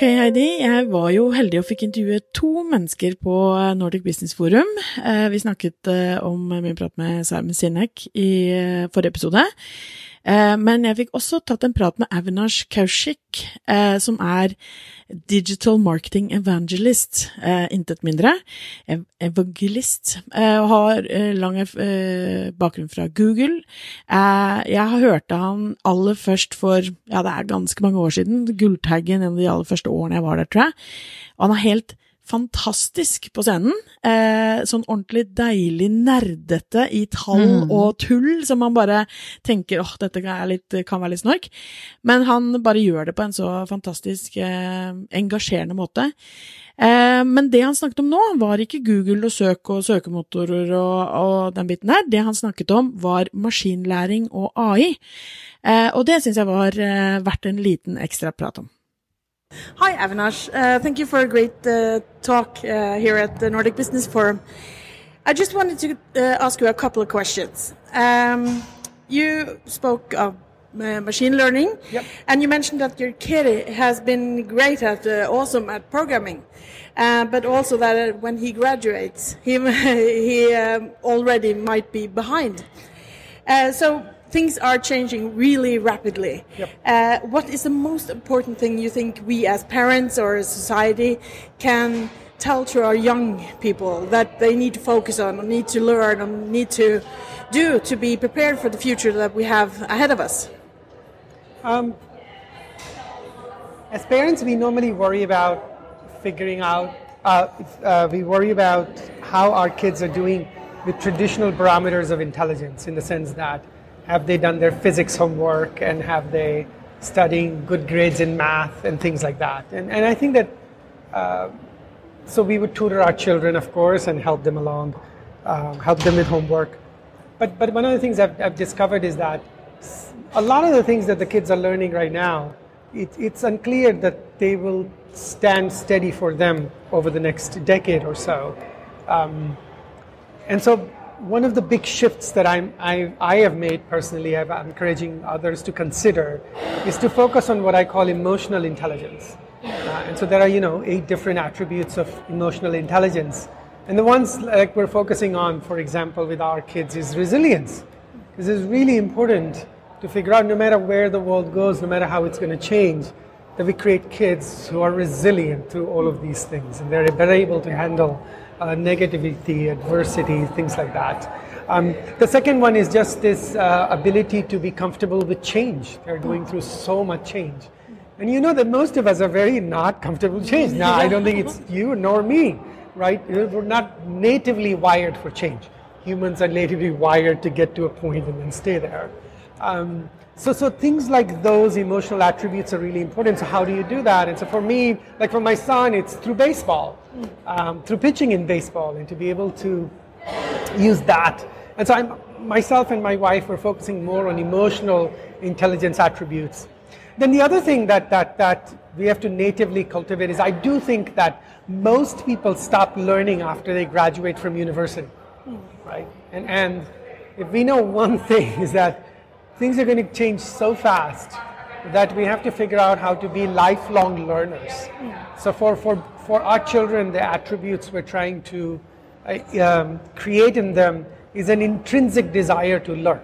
Ok, Heidi. Jeg var jo heldig og fikk intervjue to mennesker på eh, Nordic Business Forum. Eh, vi snakket eh, om min prat med Simon Sinek i forrige episode. Men jeg fikk også tatt en prat med Avinash Kaushik, som er digital marketing evangelist, intet mindre. Evangelist. Og har lang bakgrunn fra Google. Jeg har hørt han aller først for, ja, det er ganske mange år siden, Gulltaggen, en av de aller første årene jeg var der, tror jeg. Og han er helt fantastisk på scenen. Eh, sånn ordentlig deilig nerdete i tall mm. og tull, som man bare tenker åh, dette kan, litt, kan, være litt snork. Men han bare gjør det på en så fantastisk eh, engasjerende måte. Eh, men det han snakket om nå, var ikke Google og søk og søkemotorer og, og den biten der. Det han snakket om, var maskinlæring og AI. Eh, og det syns jeg var eh, verdt en liten ekstra prat om. Hi, Avinash. Uh, thank you for a great uh, talk uh, here at the Nordic Business Forum. I just wanted to uh, ask you a couple of questions. Um, you spoke of uh, machine learning, yep. and you mentioned that your kid has been great at, uh, awesome at programming, but also that when he graduates, he, he um, already might be behind. so things are changing really rapidly. Yep. Uh, what is the most important thing you think we as parents or as society can tell to our young people that they need to focus on, or need to learn, or need to do to be prepared for the future that we have ahead of us? Um, as parents, we normally worry about figuring out, uh, uh, we worry about how our kids are doing with traditional parameters of intelligence in the sense that have they done their physics homework and have they studying good grades in math and things like that? And, and I think that, uh, so we would tutor our children, of course, and help them along, uh, help them with homework. But, but one of the things I've, I've, discovered is that a lot of the things that the kids are learning right now, it, it's unclear that they will stand steady for them over the next decade or so. Um, and so one of the big shifts that I'm, I, I have made personally, I'm encouraging others to consider, is to focus on what I call emotional intelligence. Uh, and so there are, you know, eight different attributes of emotional intelligence. And the ones like we're focusing on, for example, with our kids is resilience. This is really important to figure out no matter where the world goes, no matter how it's going to change, that we create kids who are resilient to all of these things and they're better able to handle negativity, adversity, things like that. Um, the second one is just this uh, ability to be comfortable with change. They're going through so much change. And you know that most of us are very not comfortable with change. Now, I don't think it's you nor me, right? We're not natively wired for change. Humans are natively wired to get to a point and then stay there. Um, so, so things like those emotional attributes are really important. So how do you do that? And so for me, like for my son, it's through baseball, um, through pitching in baseball, and to be able to use that. And so I'm myself and my wife were focusing more on emotional intelligence attributes. Then the other thing that, that, that we have to natively cultivate is I do think that most people stop learning after they graduate from university, right? And, and if we know one thing is that things are going to change so fast that we have to figure out how to be lifelong learners. So for, for, for our children, the attributes we're trying to uh, um, create in them is an intrinsic desire to learn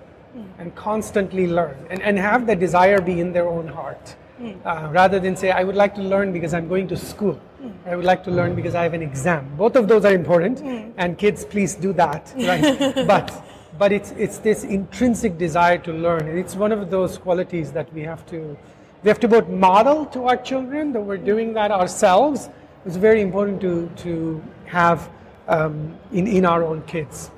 and constantly learn and, and have the desire be in their own heart. Uh, rather than say, I would like to learn because I'm going to school. I would like to learn because I have an exam. Both of those are important, and kids, please do that. Right? but but it's, it's this intrinsic desire to learn. And it's one of those qualities that we have to, we have to both model to our children that we're doing that ourselves. It's very important to, to have um, in, in our own kids.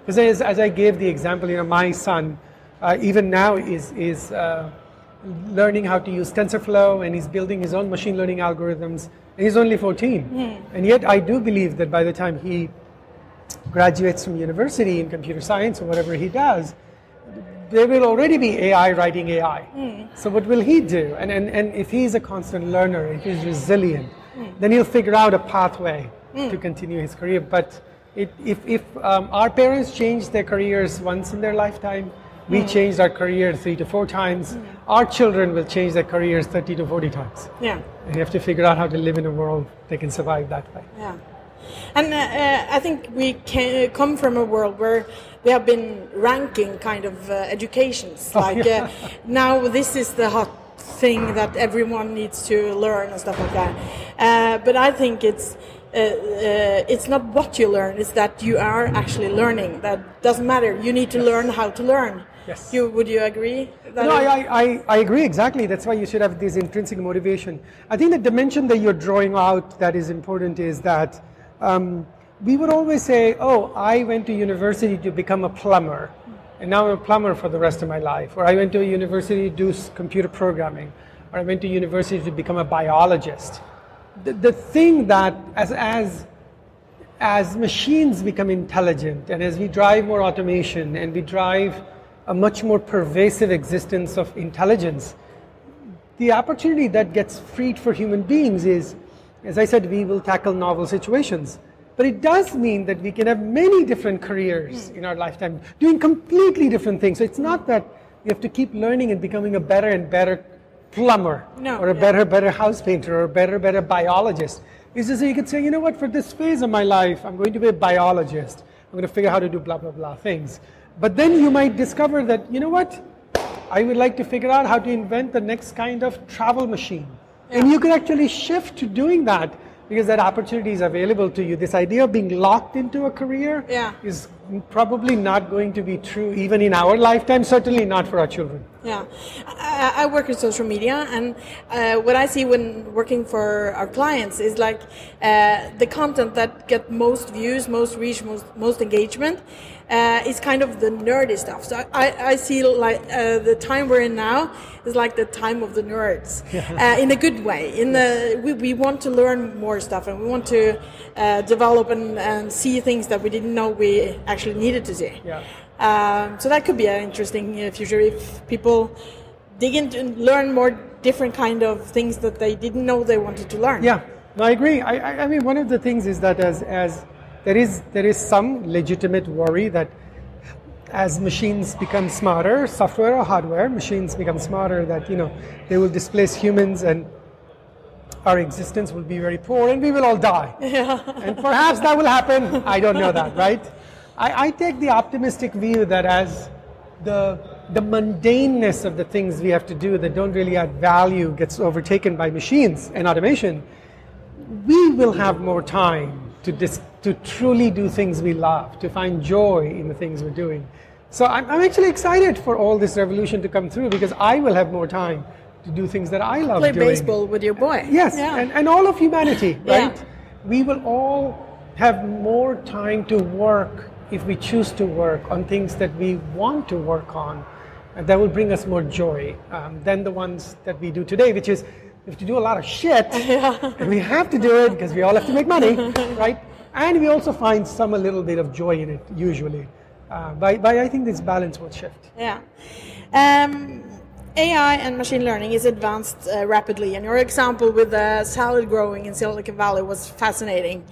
Because um, as, as I gave the example, you know, my son, uh, even now is, is uh, learning how to use TensorFlow and he's building his own machine learning algorithms. And he's only 14. Mm. And yet I do believe that by the time he graduates from university in computer science or whatever he does, there will already be AI writing AI. Mm. So what will he do? And, and, and if he's a constant learner, if he's resilient, mm. then he'll figure out a pathway mm. to continue his career. But it, if, if um, our parents changed their careers once in their lifetime, We changed our career three to four times. Our children will change their careers 30 to 40 times. Yeah. And you have to figure out how to live in a world they can survive that way. Yeah. And uh, uh, I think we can come from a world where we have been ranking kind of uh, educations. Oh, Like yeah. uh, now, this is the hot thing that everyone needs to learn and stuff like that. Uh, but I think it's. Uh, uh, it's not what you learn; it's that you are actually learning. That doesn't matter. You need to learn how to learn. Yes. You would you agree? That No, I, I, I, I agree exactly. That's why you should have this intrinsic motivation. I think the dimension that you're drawing out that is important is that um, we would always say, oh, I went to university to become a plumber, and now I'm a plumber for the rest of my life. Or I went to a university to do computer programming, or I went to university to become a biologist. The, the thing that, as, as as machines become intelligent and as we drive more automation and we drive a much more pervasive existence of intelligence, the opportunity that gets freed for human beings is, as I said, we will tackle novel situations. But it does mean that we can have many different careers in our lifetime, doing completely different things. So it's not that we have to keep learning and becoming a better and better plumber No, or a yeah. better, better house painter or a better, better biologist. It's just that you could say, you know what, for this phase of my life, I'm going to be a biologist. I'm going to figure out how to do blah, blah, blah things. But then you might discover that, you know what, I would like to figure out how to invent the next kind of travel machine. And you can actually shift to doing that because that opportunity is available to you. This idea of being locked into a career Yeah. is probably not going to be true even in our lifetime, certainly not for our children. Yeah, I, I work in social media, and uh, what I see when working for our clients is like uh, the content that get most views, most reach, most, most engagement uh, is kind of the nerdy stuff. So I, I see like uh, the time we're in now is like the time of the nerds uh, in a good way. In the we, we want to learn more stuff, and we want to uh, develop and, and see things that we didn't know we actually needed to see. Yeah. Um, so that could be an interesting uh, future if people dig into and learn more different kind of things that they didn't know they wanted to learn. Yeah, no, I agree. I, I, I mean, one of the things is that as, as there is there is some legitimate worry that as machines become smarter, software or hardware, machines become smarter, that you know they will displace humans and our existence will be very poor and we will all die. And perhaps that will happen. I don't know that, right? I, I take the optimistic view that as the the mundaneness of the things we have to do that don't really add value gets overtaken by machines and automation, we will have more time to dis- to truly do things we love, to find joy in the things we're doing. So I'm, I'm actually excited for all this revolution to come through because I will have more time to do things that I love Play doing. baseball with your boy. Yes, Yeah. and, and all of humanity, Yeah. right? We will all have more time to work if we choose to work on things that we want to work on, and that will bring us more joy um, than the ones that we do today, which is we have to do a lot of shit, and we have to do it because we all have to make money, right? And we also find some a little bit of joy in it, usually. Uh, by, by I think this balance will shift. Yeah. Um, AI and machine learning is advanced uh, rapidly, and your example with the salad growing in Silicon Valley was fascinating.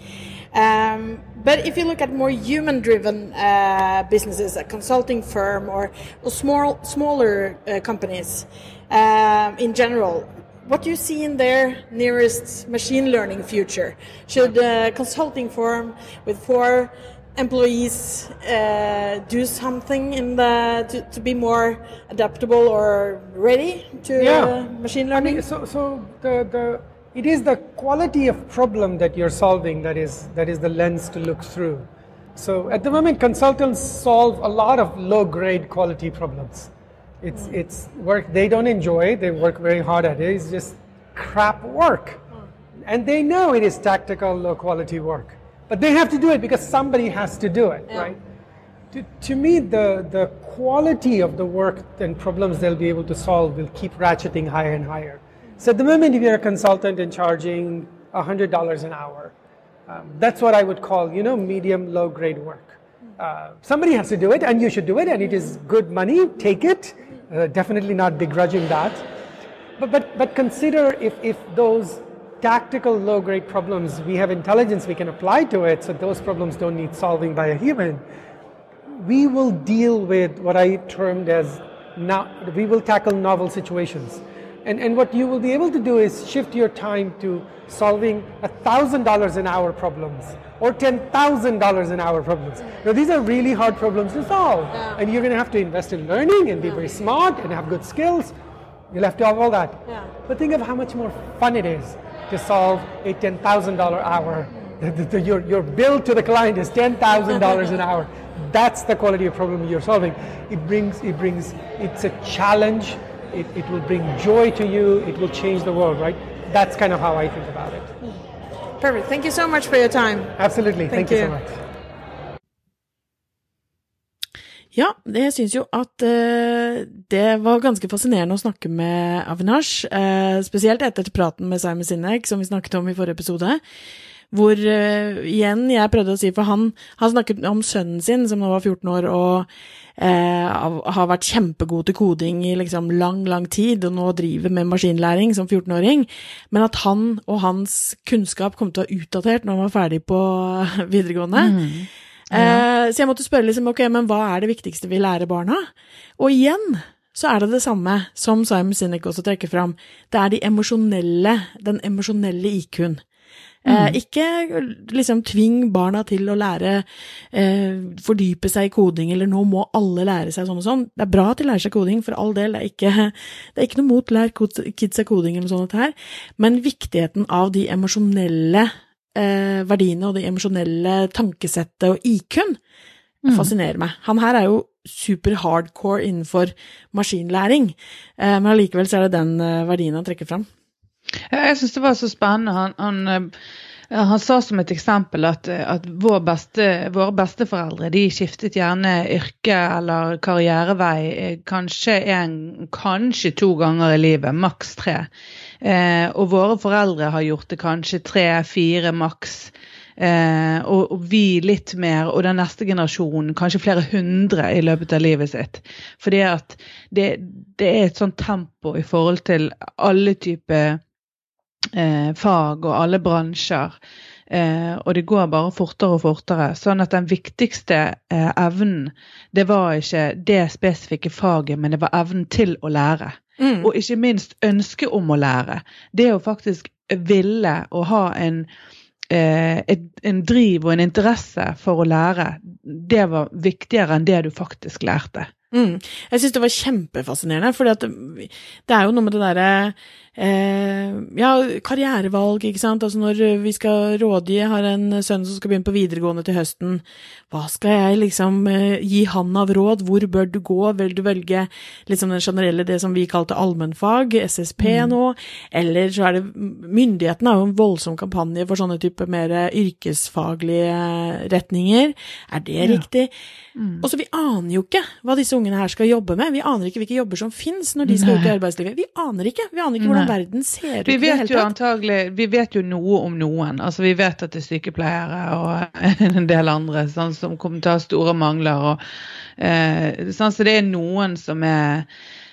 Um, but if you look at more human-driven uh, businesses, a consulting firm or, or small, smaller uh, companies um, in general, what do you see in their nearest machine learning future? Should a consulting firm with four employees uh, do something in the to, to be more adaptable or ready to Yeah. uh, machine I learning? mean, so, so the, the, it is the quality of problem that you're solving that is, that is the lens to look through. So at the moment, consultants solve a lot of low-grade quality problems. It's, it's work they don't enjoy, they work very hard at it, it's just crap work. And they know it is tactical, low-quality work. But they have to do it because somebody has to do it, Yeah. right? To, to me, the, the quality of the work and problems they'll be able to solve will keep ratcheting higher and higher. So at the moment, if you're a consultant and charging $100 an hour, um, that's what I would call, you know, medium low grade work. Uh, somebody has to do it, and you should do it, and it is good money. Take it. Uh, definitely not begrudging that. But, but, but consider if, if those tactical low grade problems, we have intelligence we can apply to it, so those problems don't need solving by a human we will deal with what I termed as now, we will tackle novel situations. And, and what you will be able to do is shift your time to solving $1,000 an hour problems or $10,000 an hour problems. Now, these are really hard problems to solve. Yeah. And you're going to have to invest in learning and be very smart and have good skills. You'll have to have all that. Yeah. But think of how much more fun it is to solve a $10,000 hour. The- the- the- your, your bill to the client is $10,000 an hour. That's the quality of problem you're solving. It brings, it brings, it's a challenge. It, it will bring joy to you. It will change the world, right? That's kind of how I think about it. Perfect. Thank you so much for your time. Absolutely. Thank Thank, you you. so much. Ja, det- jeg syns jo at uh, det var ganske fascinerende å snakke med Avinash, uh, spesielt etter praten med Simon Sinek, som vi snakket om i forrige episode. Hvor uh, igjen jeg prøvde å si, for han, han snakket om sønnen sin, som nå var 14 år, og uh, har vært kjempegod til koding i liksom lang, lang tid, og nå driver med maskinlæring som 14-åring, men at han og hans kunnskap kom til å være utdatert når han var ferdig på videregående. Eh, så jeg måtte spørre liksom, ok, men hva er det viktigste vi lærer barna? Og igjen så er det det samme som Simon Sinek også trekker fram. Det er de emosjonelle, den emosjonelle IQ-en. Eh, ikke liksom tving barna til å lære, eh, fordype seg i koding, eller nå må alle lære seg sånn og sånn. Det er bra at de lærer seg koding, for all del, det er ikke, det er ikke noe mot lær kidsa koding eller noe sånt her, men viktigheten av de emosjonelle eh, verdiene og det emosjonelle tankesettet og IQ-en fascinerer meg. Han her er jo super hardcore innenfor maskinlæring, eh, men allikevel så er det den verdien han trekker fram. Jeg syns det var så spennende. Han, han, eh, han sa som et eksempel at, at vår beste, våre besteforeldre de skiftet gjerne yrke eller karrierevei eh, kanskje en, kanskje to ganger i livet, maks tre. Eh, og våre foreldre har gjort det kanskje tre, fire, maks. Eh, og, og vi litt mer, og den neste generasjonen kanskje flere hundre i løpet av livet sitt. Fordi at det, det er et sånt tempo i forhold til alle typer eh, fag og alle bransjer. Eh, og det går bare fortere og fortere. Sånn at den viktigste eh, evnen, det var ikke det spesifikke faget, men det var evnen til å lære. Og ikke minst ønsket om å lære. Det å faktisk ville å ha en eh, et, en driv og en interesse for å lære, det var viktigere enn det du faktisk lærte. Mm. Jeg syns det var kjempefascinerende, for det er jo noe med det derre Ja, karrierevalg, ikke sant. Altså når vi skal rådgi, jeg har en sønn som skal begynne på videregående til høsten. Hva skal jeg liksom eh, gi han av råd? Hvor bør du gå? Vil du velge liksom den generelle, det som vi kalte allmennfag, SSP nå? Eller så er det Myndighetene har jo en voldsom kampanje for sånne type mer yrkesfaglige retninger. Er det riktig? Og så vi aner jo ikke hva disse ungene her skal jobbe med. Vi aner ikke hvilke jobber som fins når de skal ut i arbeidslivet. Vi aner ikke. Vi aner ikke hvordan verden ser ut i det vet hele tatt. antagelig, vi vet jo noe om noen. Altså Vi vet at det er sykepleiere og en del andre sånn, som kommer til å ha store mangler. Og, eh, sånn, så det er noen som er,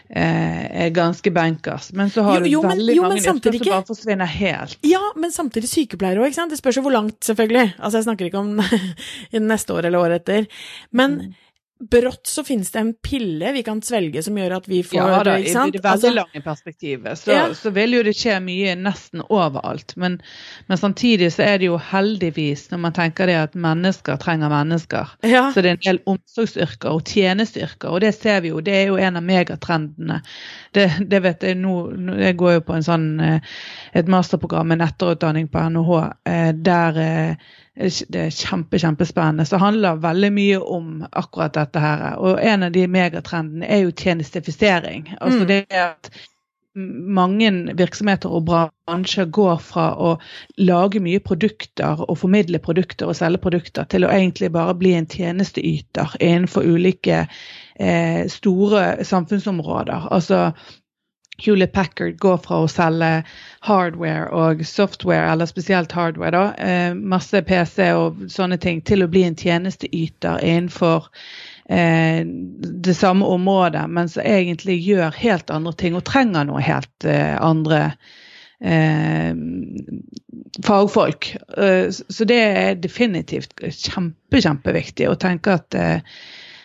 eh, er ganske bankers. Men så har Jo, jo, du veldig jo, mange yrker som bare forsvinner helt. Ja, men samtidig sykepleiere òg. Det spørs jo hvor langt, selvfølgelig. Altså, jeg snakker ikke om neste år eller året etter. Men Mm. Brått så finnes det en pille vi kan svelge som gjør at vi får Ja da, i ikke sant? det veldig Altså, lange perspektivet så, Ja. så vil jo det skje mye nesten overalt. Men, men samtidig så er det jo heldigvis, når man tenker det at mennesker trenger mennesker, Ja. så det er en del omsorgsyrker og tjenesteyrker, og det ser vi jo, det er jo en av megatrendene. Det, det vet jeg nå, jeg går jo på en sånn, eh, et masterprogram med etterutdanning på NHH, eh, der eh, det er kjempe, kjempespennende. Så det handler veldig mye om akkurat dette her. Og en av de megatrendene er jo tjenestifisering. Altså Mm. det at mange virksomheter og bransjer går fra å lage mye produkter og formidle produkter og selge produkter, til å egentlig bare bli en tjenesteyter innenfor ulike eh, store samfunnsområder. Altså Hewlett Packard går fra å selge hardware og software, eller spesielt hardware, da, eh, masse PC og sånne ting, til å bli en tjenesteyter innenfor eh, det samme området, men som egentlig gjør helt andre ting og trenger noe helt eh, andre eh, fagfolk. Eh, så det er definitivt kjempe, kjempeviktig å tenke at eh,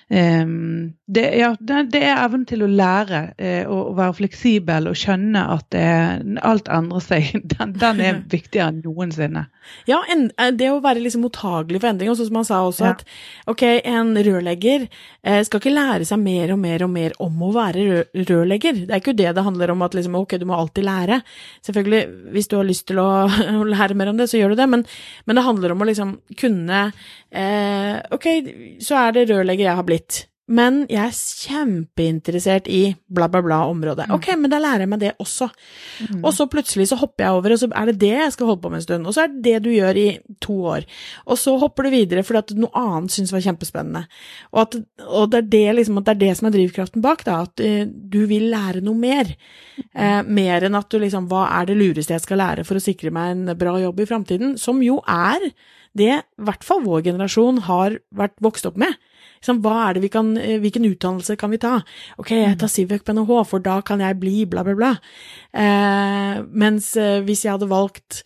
det, ja, det, er evnen til å lære uh, og, være fleksibel og skjønne at alt endrer seg. Den, den, er viktigere enn noensinne. Ja, en, eh, det å være liksom mottagelig for endring. Og sånn som han sa også, ja. at ok, en rørlegger eh, skal ikke lære seg mer og mer og mer om å være rørlegger. Det er ikke det det handler om, at liksom, ok, du må alltid lære. Selvfølgelig, hvis du har lyst til å, å lære mer om det, så gjør du det, men, men det handler om å liksom kunne eh, Ok, så er det rørlegger jeg har blitt. Men jeg er kjempeinteressert i bla, bla, bla området. Mm. Ok, men da lærer jeg meg det også. Mm. Og så plutselig så hopper jeg over, og så er det det jeg skal holde på med en stund. Og så er det det du gjør i to år. Og så hopper du videre fordi at noe annet syns var kjempespennende. Og, at, og det, er det, liksom, det, er det, som er drivkraften bak, da. At uh, du vil lære noe mer. Uh, mer enn at du liksom Hva er det lureste jeg skal lære for å sikre meg en bra jobb i framtiden? Som jo er det i hvert fall vår generasjon har vært vokst opp med. Liksom, hva er det vi kan, eh, hvilken utdannelse kan vi ta? Ok, jeg tar Civec på NHH, for da kan jeg bli bla, bla, bla. Eh, mens eh, hvis jeg hadde valgt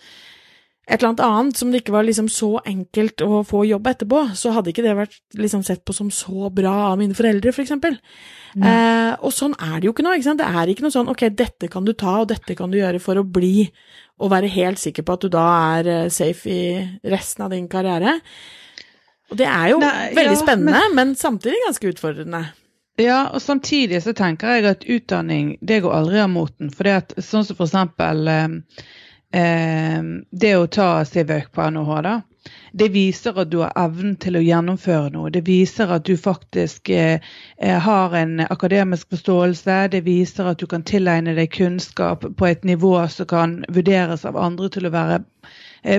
et eller annet annet som det ikke var liksom så enkelt å få jobb etterpå, så hadde ikke det vært liksom sett på som så bra av mine foreldre, for eksempel. Mm. Eh, og sånn er det jo ikke nå. ikke sant? Det er ikke noe sånn ok, dette kan du ta, og dette kan du gjøre for å bli, og være helt sikker på at du da er eh, safe i resten av din karriere. Og det er jo Nei, veldig ja, spennende, men, men, samtidig ganske utfordrende. Ja, og samtidig så tenker jeg at utdanning, det går aldri av moten. For det at sånn som for eksempel eh, det å ta CVØK på NHH, da. Det viser at du har evnen til å gjennomføre noe. Det viser at du faktisk eh, eh, har en akademisk forståelse. Det viser at du kan tilegne deg kunnskap på et nivå som kan vurderes av andre til å være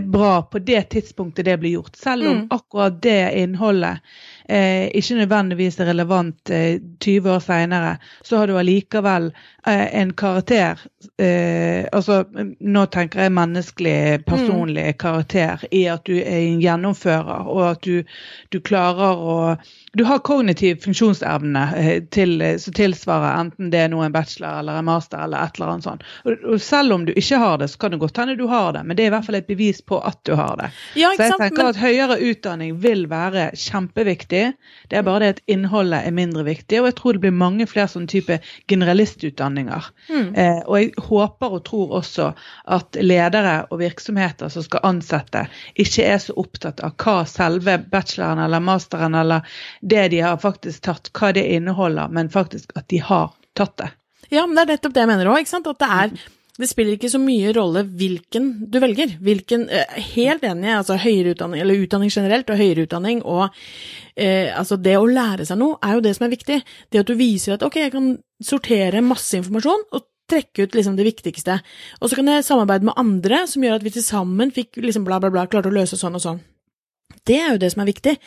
bra på det tidspunktet det blir gjort. Selv om mm. akkurat det innholdet eh, ikke nødvendigvis er relevant eh, 20 år seinere, så har du allikevel eh, en karakter eh, altså Nå tenker jeg menneskelig, personlig mm. karakter i at du er en gjennomfører, og at du, du klarer å du har kognitiv funksjonsevne eh, til, som tilsvarer enten det er noe en bachelor eller en master eller et eller annet sånt. Og, og, selv om du ikke har det, så kan det godt hende du har det, men det er i hvert fall et bevis på at du har det. Ja, så jeg tenker men... at høyere utdanning vil være kjempeviktig. Det er bare det at innholdet er mindre viktig, og jeg tror det blir mange flere sånne type generalistutdanninger. Mm. Eh, og jeg håper og tror også at ledere og virksomheter som skal ansette, ikke er så opptatt av hva selve bacheloren eller masteren eller det de har faktisk tatt, hva det inneholder, men faktisk at de har tatt det. Ja, men det er nettopp det jeg mener òg, ikke sant. At det er det spiller ikke så mye rolle hvilken du velger. Hvilken, eh, helt enig, altså høyere utdanning, eller utdanning generelt, og høyere utdanning, og eh, altså det å lære seg noe er jo det som er viktig. Det at du viser at ok, jeg kan sortere masse informasjon og trekke ut liksom det viktigste. Og så kan jeg samarbeide med andre som gjør at vi til sammen fikk liksom bla, bla, bla, klarte å løse sånn og sånn. Det er jo det som er viktig.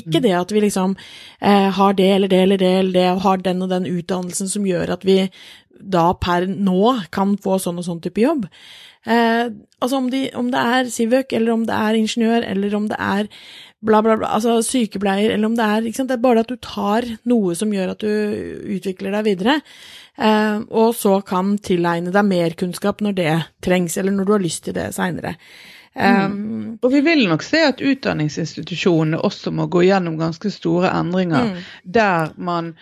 Ikke det at vi liksom eh, har det eller det eller det eller det, og har den og den utdannelsen som gjør at vi da per nå kan få sånn og sånn type jobb. Eh, altså om, de, om, det er Sivøk, eller om det er ingeniør, eller om det er bla, bla, bla, altså sykepleier, eller om det er ikke sant? Det er bare at du tar noe som gjør at du utvikler deg videre, eh, og så kan tilegne deg mer kunnskap når det trengs, eller når du har lyst til det seinere. Um, og vi vil nok se at utdanningsinstitusjonene også må gå gjennom ganske store endringer, mm. der man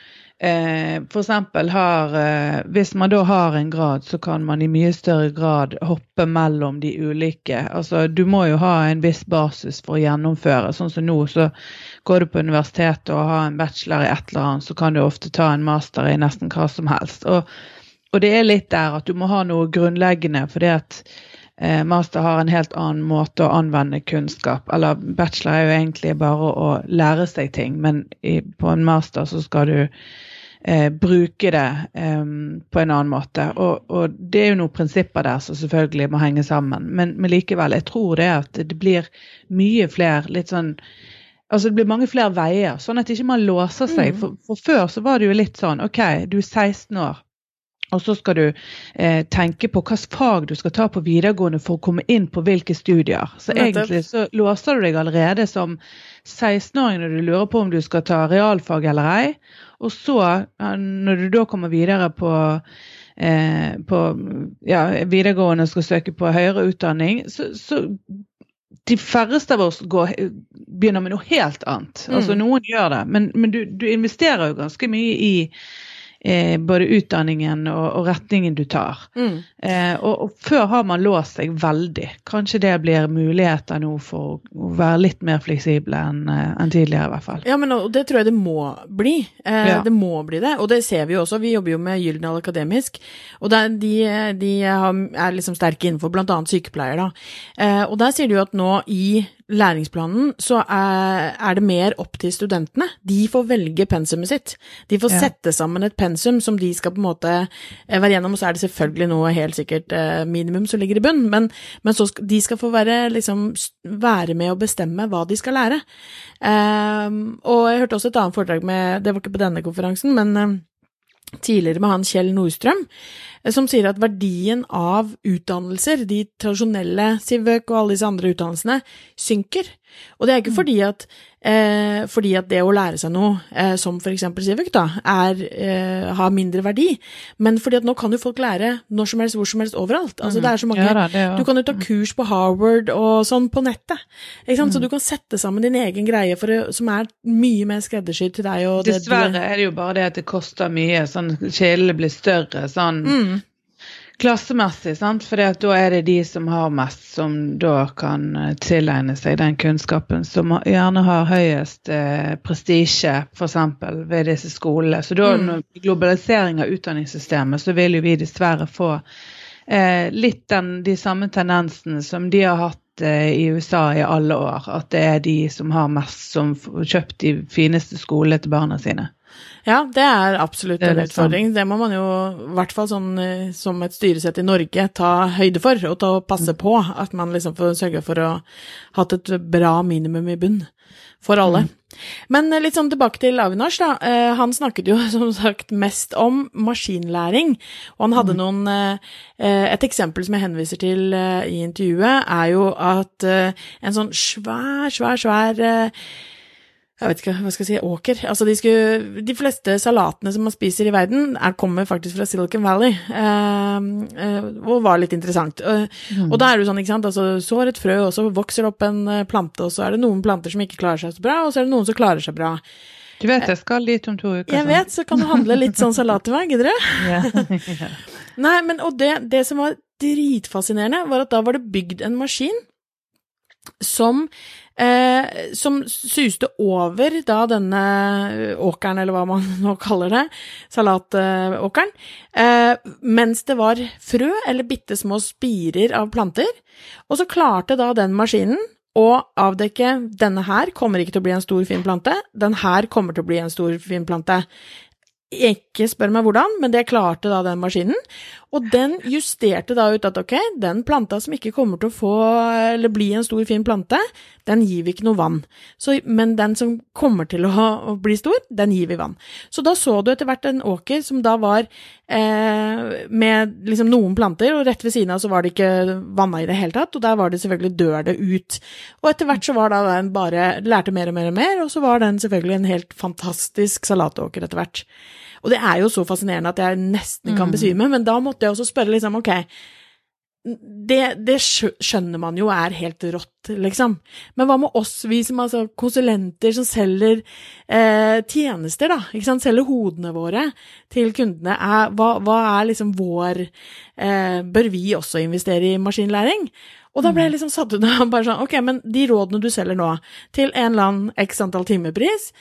eh, f.eks. har eh, Hvis man da har en grad, så kan man i mye større grad hoppe mellom de ulike. Altså, du må jo ha en viss basis for å gjennomføre. Sånn som nå, så går du på universitetet og har en bachelor i et eller annet, så kan du ofte ta en master i nesten hva som helst. Og, og det er litt der at du må ha noe grunnleggende, fordi at master har en helt annen måte å anvende kunnskap. Eller bachelor er jo egentlig bare å lære seg ting, men i, på en master så skal du eh, bruke det eh, på en annen måte. Og, og, det er jo noen prinsipper der som selvfølgelig må henge sammen. Men, men likevel, jeg tror det at det blir mye flere litt sånn Altså Det blir mange flere veier, sånn at ikke man låser seg. Mm. For, for, før så var det jo litt sånn OK, du er 16 år. Og så skal du eh, tenke på hvilket fag du skal ta på videregående for å komme inn på hvilke studier. Så egentlig så låser du deg allerede som 16-åring når du lurer på om du skal ta realfag eller ei. Og så, når du da kommer videre på, eh, på ja, videregående og skal søke på høyere utdanning, så, så de færreste av oss går, begynner med noe helt annet. Altså Noen gjør det, men, men du, du investerer jo ganske mye i eh, både utdanningen og, og, retningen du tar. Mm. Eh, og, og, før har man låst seg veldig. Kanskje det blir muligheter nå for å være litt mer fleksible enn eh, en tidligere, i hvert fall. Ja, men det tror jeg det må bli. Eh, ja. Det må bli det, og det ser vi jo også. Vi jobber jo med Gyldendal Akademisk, og der, de, de er liksom sterke innenfor bl.a. sykepleier, da. Eh, og der sier de jo at nå i læringsplanen så er, er, det mer opp til studentene. De får velge pensumet sitt. De får ja. sette sammen et pensum som de skal på en måte eh, være gjennom, og så er det selvfølgelig noe helt sikkert eh, minimum som ligger i bunn, men, men så skal, de skal få være, liksom, være med å bestemme hva de skal lære. Um, og jeg hørte også et annet foredrag med, det var ikke på denne konferansen, men um, tidligere med han Kjell Nordstrøm, eh, som sier at verdien av utdannelser, de tradisjonelle Civøk og alle disse andre utdannelsene, synker. Og det er ikke mm. fordi at, eh, fordi at det å lære seg noe, eh, som for eksempel Civøk, da, er, eh, har mindre verdi, men fordi at nå kan jo folk lære når som helst, hvor som helst, overalt. Altså det er så mange, ja, da, er. Du kan jo ta mm. kurs på Harvard og sånn på nettet, ikke sant? Mm. så du kan sette sammen din egen greie for, som er mye mer skreddersydd til deg. Og Dessverre det, er det jo bare det at det koster mye, sånn kildene blir større, sånn mm klassemessig, sant? for da er det de som har mest, som da kan eh, tilegne seg den kunnskapen, som gjerne har høyest eh, prestisje, f.eks. ved disse skolene. Så da, mm. globalisering av utdanningssystemet, så vil jo vi dessverre få eh, litt den, de samme tendensene som de har hatt eh, i USA i alle år. At det er de som har mest, som får kjøpt de fineste skolene til barna sine. Ja, det er absolutt en utfordring. Det må man jo, i hvert fall sånn eh, som et styresett i Norge, ta høyde for og ta passe på. At man liksom får sørge for å ha et bra minimum i bunn for alle. Mm. Men eh, litt sånn tilbake til Avinash, da. Eh, han snakket jo som sagt mest om maskinlæring. Og han hadde mm. noen Et eksempel som jeg henviser til i intervjuet, er jo at en sånn svær, svær, svær jeg vet ikke hva skal jeg si, åker. Altså de, skulle, de fleste salatene som man spiser i verden, er, kommer faktisk fra Silicon Valley, eh, eh, og var litt interessant. Uh, mm. Og da er det jo sånn, ikke sant, altså sår et frø, og så vokser det opp en eh, plante, og så er det noen planter som ikke klarer seg så bra, og så er det noen som klarer seg bra. Du vet jeg skal dit om to uker. Jeg vet, så kan du handle litt sånn salat til meg, gidder du? Nei, men og det, det som var dritfascinerende, var at da var det bygd en maskin som eh, som suste over da denne åkeren, eller hva man nå kaller det, salatåkeren, eh, mens det var frø eller bitte små spirer av planter. Og så klarte da den maskinen å avdekke denne her kommer ikke til å bli en stor, fin plante, den her kommer til å bli en stor, fin plante. Ikke spør meg hvordan, men det klarte da den maskinen. Og den justerte da ut at ok, den planta som ikke kommer til å få, eller bli en stor, fin plante, den gir vi ikke noe vann. Så, men den som kommer til å, å, bli stor, den gir vi vann. Så da så du etter hvert en åker som da var eh, med liksom noen planter, og rett ved siden av så var det ikke vanna i det hele tatt, og der var det selvfølgelig dør det ut. Og etter hvert så var da den bare lærte mer og mer og mer, og så var den selvfølgelig en helt fantastisk salatåker etter hvert. Og det er jo så fascinerende at jeg nesten kan mm. besvime, men da måtte jeg også spørre liksom, ok, det, det, skjønner man jo er helt rått, liksom. Men hva med oss, vi som altså konsulenter som selger eh, tjenester, da, ikke sant, selger hodene våre til kundene, er, hva, hva, er liksom vår eh, Bør vi også investere i maskinlæring? Og da ble jeg mm. liksom satt ut av bare sånn, ok, men de rådene du selger nå, til en eller annen x antall timepris,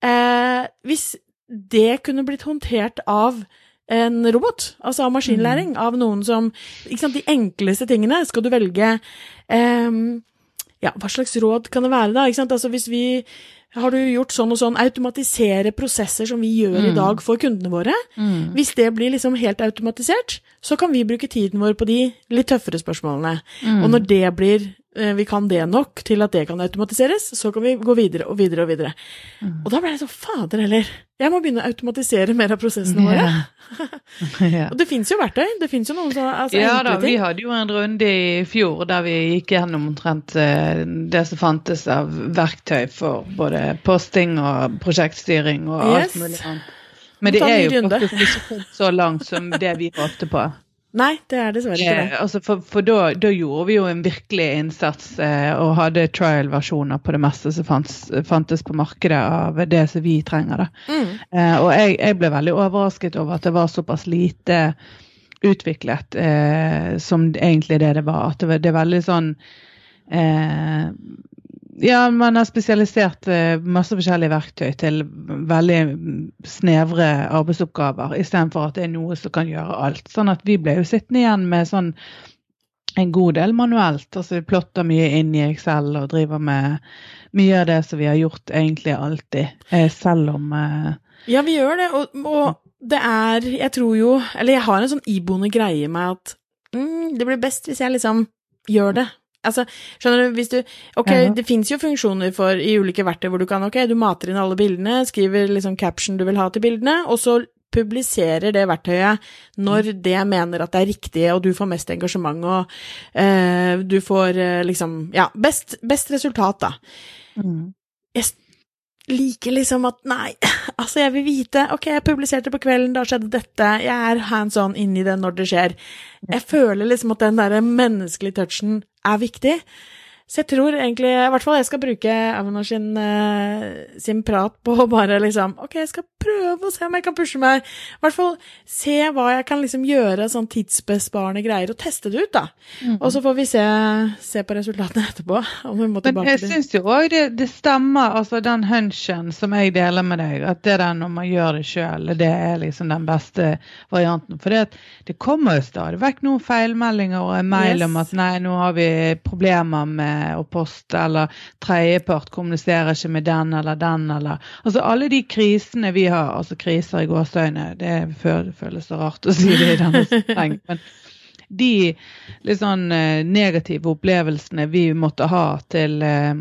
eh, hvis det kunne blitt håndtert av en robot, altså av maskinlæring, mm. av noen som ikke sant, De enkleste tingene skal du velge um, Ja, hva slags råd kan det være, da? Ikke sant? Altså hvis vi har du gjort sånn og sånn, automatisere prosesser som vi gjør mm. i dag for kundene våre. Mm. Hvis det blir liksom helt automatisert, så kan vi bruke tiden vår på de litt tøffere spørsmålene. Mm. Og når det blir vi kan det nok til at det kan automatiseres, så kan vi gå videre og videre og videre. Mm. Og da ble jeg så fader heller, jeg må begynne å automatisere mer av prosessene våre. Yeah. Og det fins jo verktøy, det fins jo noen sånne altså, Ja da, vi hadde jo en runde i fjor der vi gikk gjennom omtrent eh, det som fantes av verktøy for både posting og prosjektstyring og yes. alt mulig annet. Men det er jo faktisk ikke så langt som det vi håpte på. Nei, det er dessverre ikke det. Eh, altså for for da, da gjorde vi jo en virkelig innsats eh, og hadde trial-versjoner på det meste som fantes, fantes på markedet av det som vi trenger. Mm. Eh, og jeg, jeg ble veldig overrasket over at det var såpass lite utviklet eh, som egentlig det det var. At det, det er veldig sånn eh, Ja, man har spesialisert eh, masse forskjellige verktøy til veldig snevre arbeidsoppgaver, istedenfor at det er noe som kan gjøre alt. Sånn at vi ble jo sittende igjen med sånn en god del manuelt. altså Vi plotter mye inn i Excel og driver med mye av det som vi har gjort egentlig alltid, eh, selv om eh, Ja, vi gjør det, og, og det er Jeg tror jo Eller jeg har en sånn iboende greie med at mm, det blir best hvis jeg liksom gjør det. Altså, skjønner du, hvis du Ok, Ja. det fins jo funksjoner for i ulike verktøy hvor du kan Ok, du mater inn alle bildene, skriver liksom caption du vil ha til bildene, og så publiserer det verktøyet når det mener at det er riktig, og du får mest engasjement, og eh, du får eh, liksom Ja, best, best resultat, da. Jeg liker liksom at nei, altså jeg vil vite Ok, jeg publiserte på kvelden, da skjedde dette, jeg er hands on inni det når det skjer. Jeg føler liksom at den derre menneskelige touchen er viktig. Så jeg tror egentlig, i hvert fall jeg skal bruke Avanar sin, eh, sin prat på bare liksom Ok, jeg skal prøve å se om jeg kan pushe meg. I hvert fall se hva jeg kan liksom gjøre sånn tidsbesparende greier, og teste det ut, da. Og så får vi se, se på resultatene etterpå. Om vi må Men jeg syns jo òg det, det stemmer, altså den hunchen som jeg deler med deg, at det der når man gjør det sjøl, det er liksom den beste varianten. For det, det kommer jo stadig vekk noen feilmeldinger og en mail Yes. om at nei, nå har vi problemer med å post, eller tredjepart kommuniserer ikke med den eller den, eller Altså alle de krisene vi har, altså kriser i gåseøyne, det føles så rart å si det i denne sammenheng, men de litt sånn eh, negative opplevelsene vi måtte ha til eh,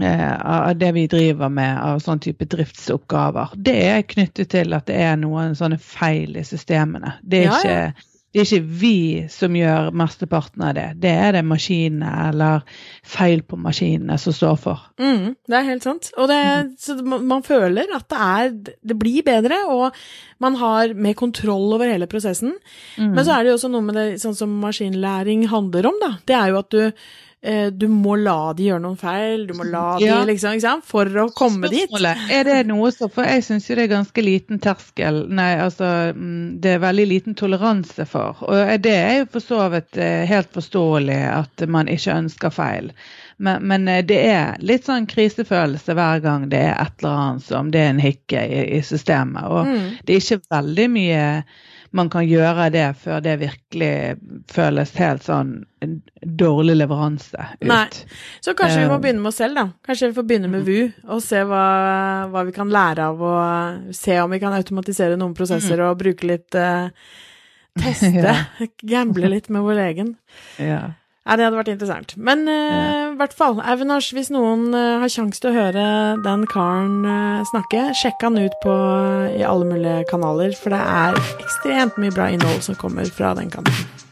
eh, av det vi driver med av sånn type driftsoppgaver, det er knyttet til at det er noen sånne feil i systemene. Det er, Ja, ja. ikke, det er ikke vi som gjør mesteparten av det. Det er det maskinene eller feil på maskinene som står for. Mm, det er helt sant. Og det, så man, føler at det er Det blir bedre, og man har mer kontroll over hele prosessen. Men så er det jo også noe med det sånn som maskinlæring handler om, da. Det er jo at du du må la de gjøre noen feil, du må la Ja. de liksom, ikke sant, for å komme dit. Er det noe så For jeg syns jo det er ganske liten terskel Nei, altså mm, det er veldig liten toleranse for. Og det er jo for så vidt eh, helt forståelig at man ikke ønsker feil. Men, men eh, det er litt sånn krisefølelse hver gang det er et eller annet som det er en hikke i, i systemet. Og Mm. det er ikke veldig mye man kan gjøre det før det virkelig føles helt sånn en dårlig leveranse ut. Nei. Så kanskje vi må Eh. begynne med oss selv, da. Kanskje vi får begynne med VU, og se hva, hva vi kan lære av, og se om vi kan automatisere noen prosesser og bruke litt uh, Teste. Gamble litt med vår egen. Ja. Ja, det hadde vært interessant. Men eh, i hvert fall, Auvenars, hvis noen uh, har sjanse til å høre den karen uh, snakke, sjekk han ut på, i alle mulige kanaler, for det er ekstremt mye bra innhold som kommer fra den kanten.